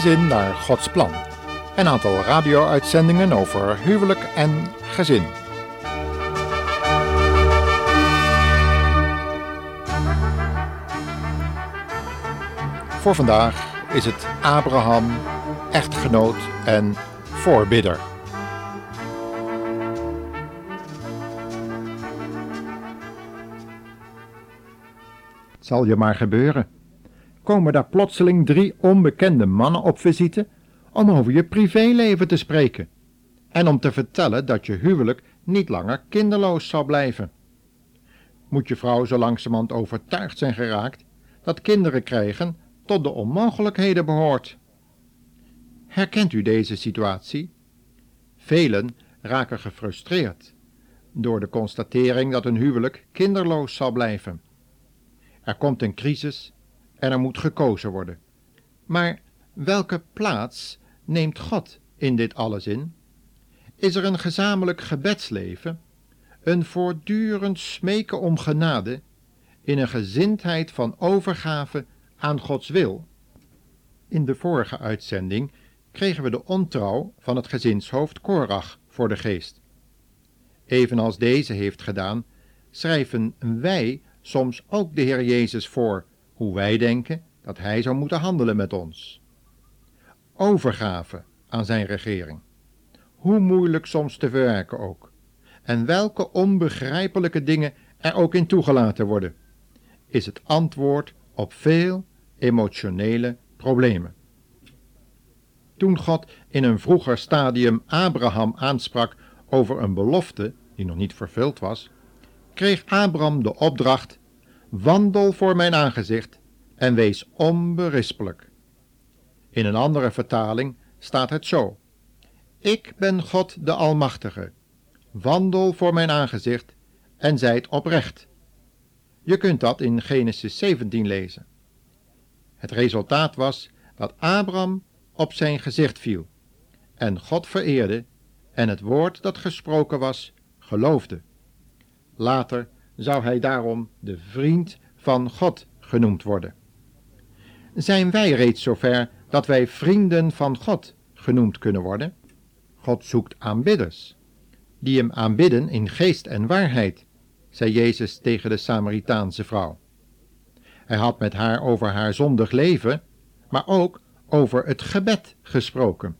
gezin naar Gods plan. Een aantal radio-uitzendingen over huwelijk en gezin. Voor vandaag is het Abraham, echtgenoot en voorbidder. Zal je maar gebeuren. Komen daar plotseling drie onbekende mannen op visite om over je privéleven te spreken en om te vertellen dat je huwelijk niet langer kinderloos zal blijven. Moet je vrouw zo langzamerhand overtuigd zijn geraakt dat kinderen krijgen tot de onmogelijkheden behoort. Herkent u deze situatie? Velen raken gefrustreerd door de constatering dat een huwelijk kinderloos zal blijven. Er komt een crisis en er moet gekozen worden. Maar welke plaats neemt God in dit alles in? Is er een gezamenlijk gebedsleven, een voortdurend smeken om genade, in een gezindheid van overgave aan Gods wil? In de vorige uitzending kregen we de ontrouw van het gezinshoofd Korach voor de geest. Evenals deze heeft gedaan, schrijven wij soms ook de Heer Jezus voor hoe wij denken dat Hij zou moeten handelen met ons. Overgave aan Zijn regering. Hoe moeilijk soms te verwerken ook. En welke onbegrijpelijke dingen er ook in toegelaten worden, is het antwoord op veel emotionele problemen. Toen God in een vroeger stadium Abraham aansprak over een belofte die nog niet vervuld was, kreeg Abraham de opdracht: Wandel voor mijn aangezicht en wees onberispelijk. In een andere vertaling staat het zo: Ik ben God de Almachtige. Wandel voor mijn aangezicht en zijt oprecht. Je kunt dat in Genesis 17 lezen. Het resultaat was dat Abraham op zijn gezicht viel en God vereerde en het woord dat gesproken was geloofde. Later zou hij daarom de vriend van God genoemd worden. Zijn wij reeds zover dat wij vrienden van God genoemd kunnen worden? God zoekt aanbidders, die hem aanbidden in geest en waarheid, zei Jezus tegen de Samaritaanse vrouw. Hij had met haar over haar zondig leven, maar ook over het gebed gesproken.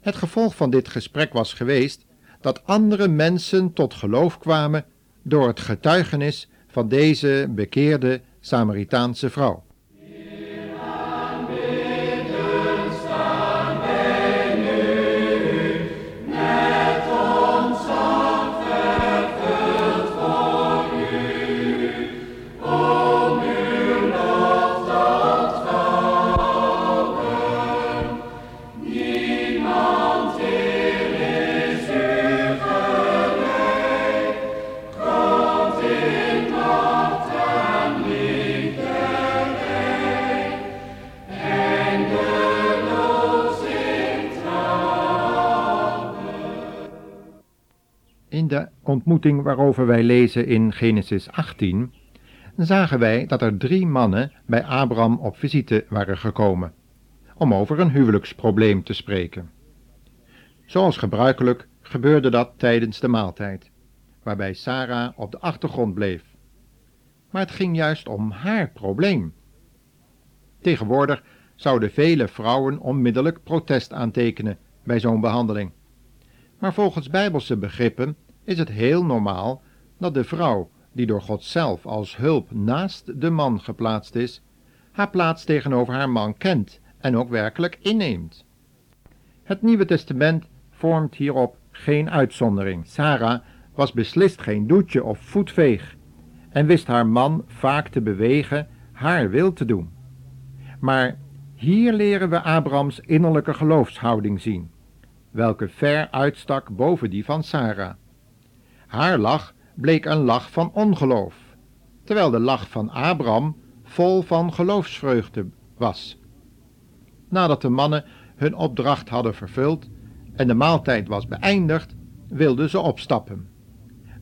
Het gevolg van dit gesprek was geweest dat andere mensen tot geloof kwamen door het getuigenis van deze bekeerde Samaritaanse vrouw. In de ontmoeting waarover wij lezen in Genesis 18, zagen wij dat er drie mannen bij Abraham op visite waren gekomen, om over een huwelijksprobleem te spreken. Zoals gebruikelijk gebeurde dat tijdens de maaltijd, waarbij Sarah op de achtergrond bleef. Maar het ging juist om haar probleem. Tegenwoordig zouden vele vrouwen onmiddellijk protest aantekenen bij zo'n behandeling. Maar volgens bijbelse begrippen is het heel normaal dat de vrouw, die door God zelf als hulp naast de man geplaatst is, haar plaats tegenover haar man kent en ook werkelijk inneemt. Het Nieuwe Testament vormt hierop geen uitzondering. Sarah was beslist geen doetje of voetveeg en wist haar man vaak te bewegen haar wil te doen. Maar hier leren we Abrahams innerlijke geloofshouding zien, welke ver uitstak boven die van Sarah. Haar lach bleek een lach van ongeloof, terwijl de lach van Abraham vol van geloofsvreugde was. Nadat de mannen hun opdracht hadden vervuld en de maaltijd was beëindigd, wilden ze opstappen.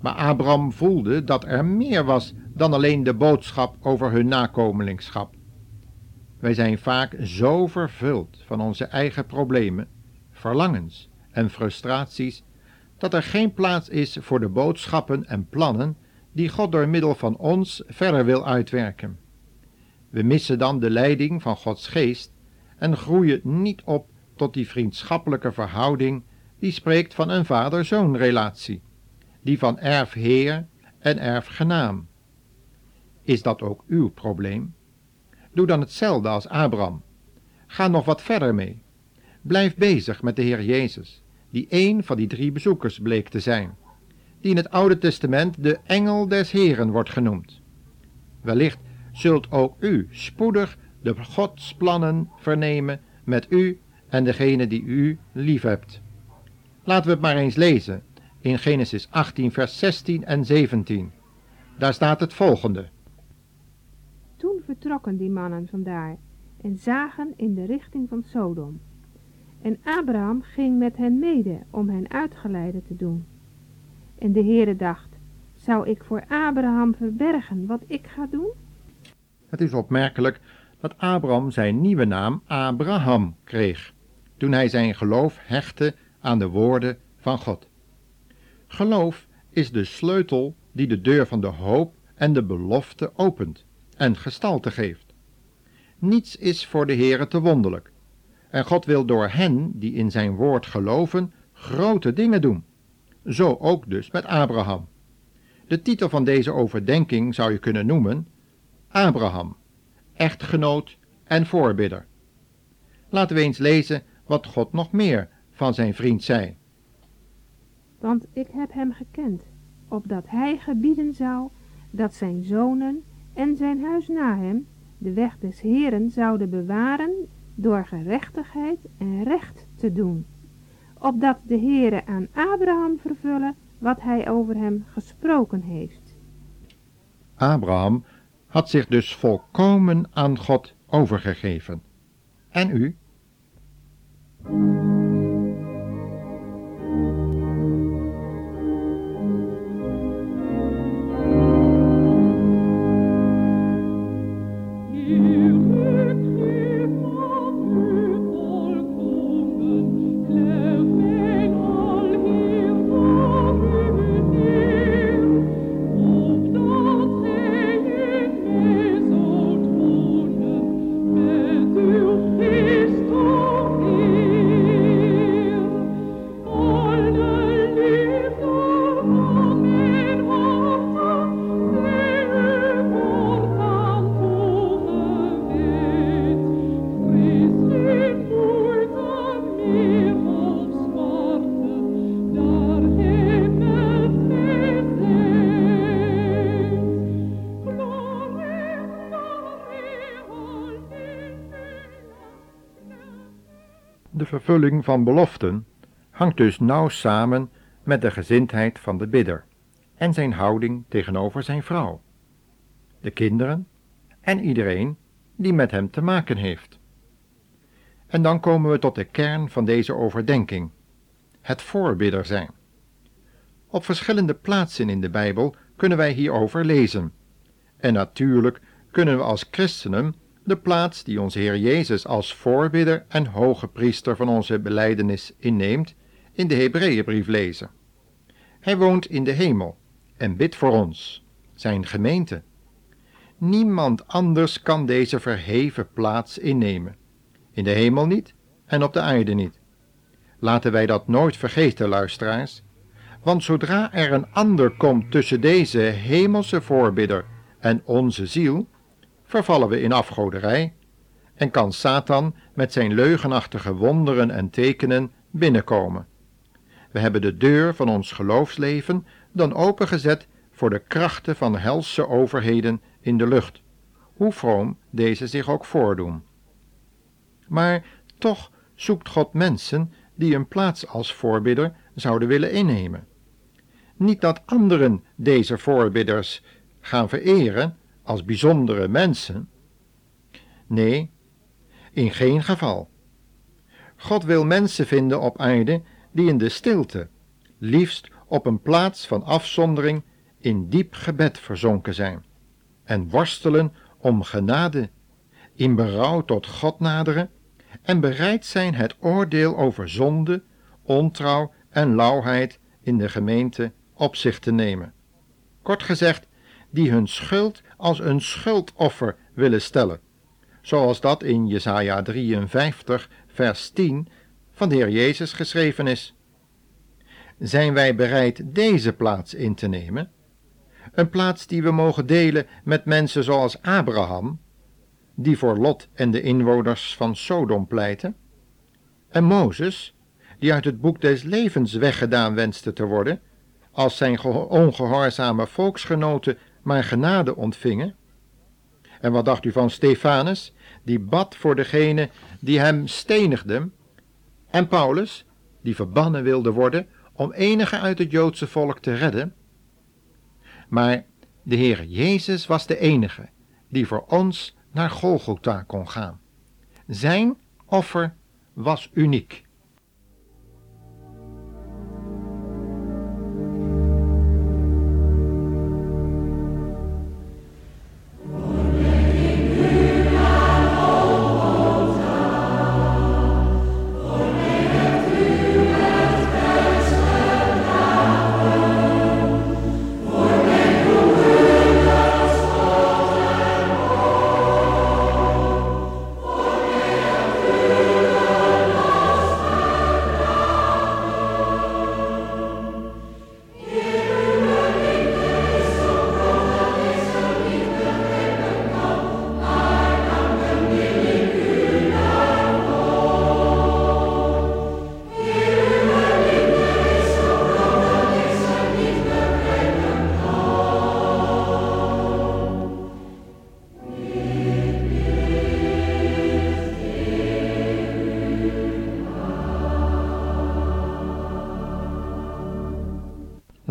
Maar Abraham voelde dat er meer was dan alleen de boodschap over hun nakomelingschap. Wij zijn vaak zo vervuld van onze eigen problemen, verlangens en frustraties dat er geen plaats is voor de boodschappen en plannen die God door middel van ons verder wil uitwerken. We missen dan de leiding van Gods geest en groeien niet op tot die vriendschappelijke verhouding die spreekt van een vader-zoon relatie, die van erfheer en erfgenaam. Is dat ook uw probleem? Doe dan hetzelfde als Abraham. Ga nog wat verder mee. Blijf bezig met de Heer Jezus, die een van die drie bezoekers bleek te zijn, die in het Oude Testament de engel des Heren wordt genoemd. Wellicht zult ook u spoedig de godsplannen vernemen met u en degene die u liefhebt. Laten we het maar eens lezen in Genesis 18, vers 16 en 17. Daar staat het volgende. Toen vertrokken die mannen vandaar en zagen in de richting van Sodom. En Abraham ging met hen mede om hen uitgeleide te doen. En de Heere dacht, zou ik voor Abraham verbergen wat ik ga doen? Het is opmerkelijk dat Abraham zijn nieuwe naam Abraham kreeg, toen hij zijn geloof hechtte aan de woorden van God. Geloof is de sleutel die de deur van de hoop en de belofte opent en gestalte geeft. Niets is voor de Heere te wonderlijk, en God wil door hen die in zijn woord geloven grote dingen doen. Zo ook dus met Abraham. De titel van deze overdenking zou je kunnen noemen Abraham, echtgenoot en voorbidder. Laten we eens lezen wat God nog meer van zijn vriend zei. Want ik heb hem gekend, opdat hij gebieden zou dat zijn zonen en zijn huis na hem de weg des Heren zouden bewaren door gerechtigheid en recht te doen, opdat de Heere aan Abraham vervullen wat hij over hem gesproken heeft. Abraham had zich dus volkomen aan God overgegeven. En u? Vervulling van beloften hangt dus nauw samen met de gezindheid van de bidder en zijn houding tegenover zijn vrouw, de kinderen en iedereen die met hem te maken heeft. En dan komen we tot de kern van deze overdenking, het voorbidder zijn. Op verschillende plaatsen in de Bijbel kunnen wij hierover lezen. En natuurlijk kunnen we als christenen de plaats die onze Heer Jezus als voorbidder en hoge priester van onze beleidenis inneemt, in de Hebreeënbrief lezen. Hij woont in de hemel en bidt voor ons, zijn gemeente. Niemand anders kan deze verheven plaats innemen, in de hemel niet en op de aarde niet. Laten wij dat nooit vergeten, luisteraars, want zodra er een ander komt tussen deze hemelse voorbidder en onze ziel, vervallen we in afgoderij en kan Satan met zijn leugenachtige wonderen en tekenen binnenkomen. We hebben de deur van ons geloofsleven dan opengezet voor de krachten van helse overheden in de lucht, hoe vroom deze zich ook voordoen. Maar toch zoekt God mensen die een plaats als voorbidder zouden willen innemen. Niet dat anderen deze voorbidders gaan vereren als bijzondere mensen. Nee, in geen geval. God wil mensen vinden op aarde die in de stilte, liefst op een plaats van afzondering, in diep gebed verzonken zijn en worstelen om genade in berouw tot God naderen en bereid zijn het oordeel over zonde, ontrouw en lauwheid in de gemeente op zich te nemen. Kort gezegd, die hun schuld als een schuldoffer willen stellen, zoals dat in Jesaja 53 vers 10 van de Heer Jezus geschreven is. Zijn wij bereid deze plaats in te nemen? Een plaats die we mogen delen met mensen zoals Abraham, die voor Lot en de inwoners van Sodom pleiten, en Mozes, die uit het boek des levens weggedaan wenste te worden, als zijn ongehoorzame volksgenoten maar genade ontvingen? En wat dacht u van Stefanus, die bad voor degene die hem stenigden, en Paulus, die verbannen wilde worden om enige uit het Joodse volk te redden? Maar de Heer Jezus was de enige die voor ons naar Golgotha kon gaan. Zijn offer was uniek.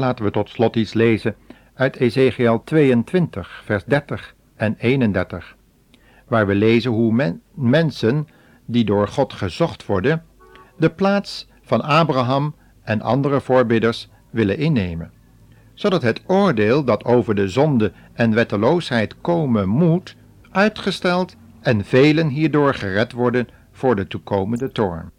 Laten we tot slot iets lezen uit Ezekiel 22, vers 30 en 31, waar we lezen hoe mensen die door God gezocht worden, de plaats van Abraham en andere voorbidders willen innemen, zodat het oordeel dat over de zonde en wetteloosheid komen moet, uitgesteld en velen hierdoor gered worden voor de toekomende toorn.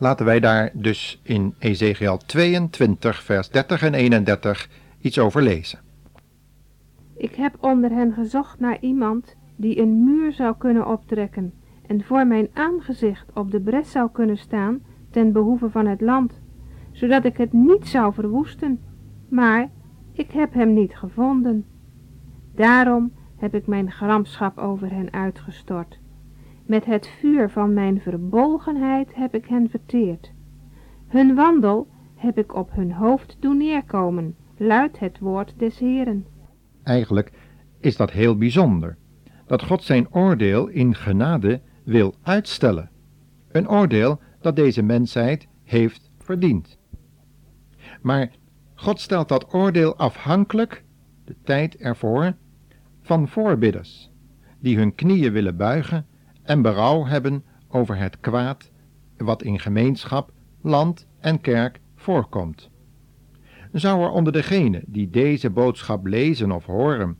Laten wij daar dus in Ezekiel 22, vers 30 en 31 iets over lezen. Ik heb onder hen gezocht naar iemand die een muur zou kunnen optrekken en voor mijn aangezicht op de bres zou kunnen staan ten behoeve van het land, zodat ik het niet zou verwoesten. Maar ik heb hem niet gevonden. Daarom heb ik mijn gramschap over hen uitgestort. Met het vuur van mijn verbolgenheid heb ik hen verteerd. Hun wandel heb ik op hun hoofd doen neerkomen, luidt het woord des Heeren. Eigenlijk is dat heel bijzonder, dat God zijn oordeel in genade wil uitstellen. Een oordeel dat deze mensheid heeft verdiend. Maar God stelt dat oordeel afhankelijk, de tijd ervoor, van voorbidders, die hun knieën willen buigen en berouw hebben over het kwaad wat in gemeenschap, land en kerk voorkomt. Zou er onder degenen die deze boodschap lezen of horen,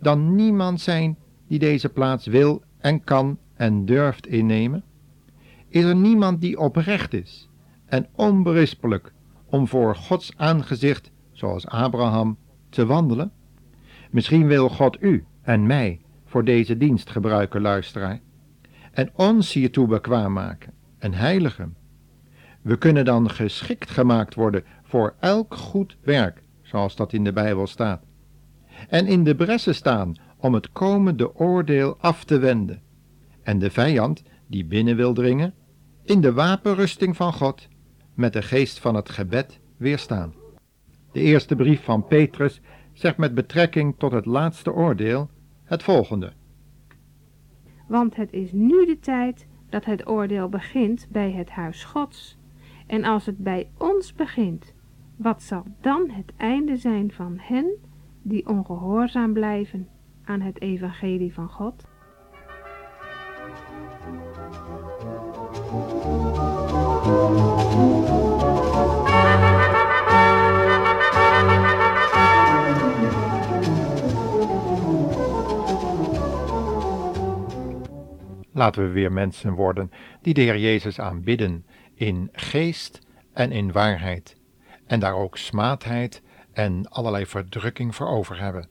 dan niemand zijn die deze plaats wil en kan en durft innemen? Is er niemand die oprecht is en onberispelijk om voor Gods aangezicht, zoals Abraham, te wandelen? Misschien wil God u en mij voor deze dienst gebruiken, luisteraar en ons hiertoe bekwaam maken en heiligen. We kunnen dan geschikt gemaakt worden voor elk goed werk, zoals dat in de Bijbel staat, en in de bressen staan om het komende oordeel af te wenden, en de vijand die binnen wil dringen, in de wapenrusting van God, met de geest van het gebed weerstaan. De eerste brief van Petrus zegt met betrekking tot het laatste oordeel het volgende want het is nu de tijd dat het oordeel begint bij het huis Gods. En als het bij ons begint, wat zal dan het einde zijn van hen die ongehoorzaam blijven aan het evangelie van God? Laten we weer mensen worden die de Heer Jezus aanbidden in geest en in waarheid, en daar ook smaadheid en allerlei verdrukking voor over hebben,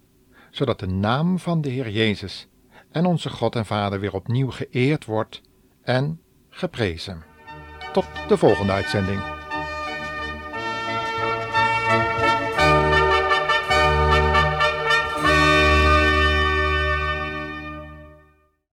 zodat de naam van de Heer Jezus en onze God en Vader weer opnieuw geëerd wordt en geprezen. Tot de volgende uitzending.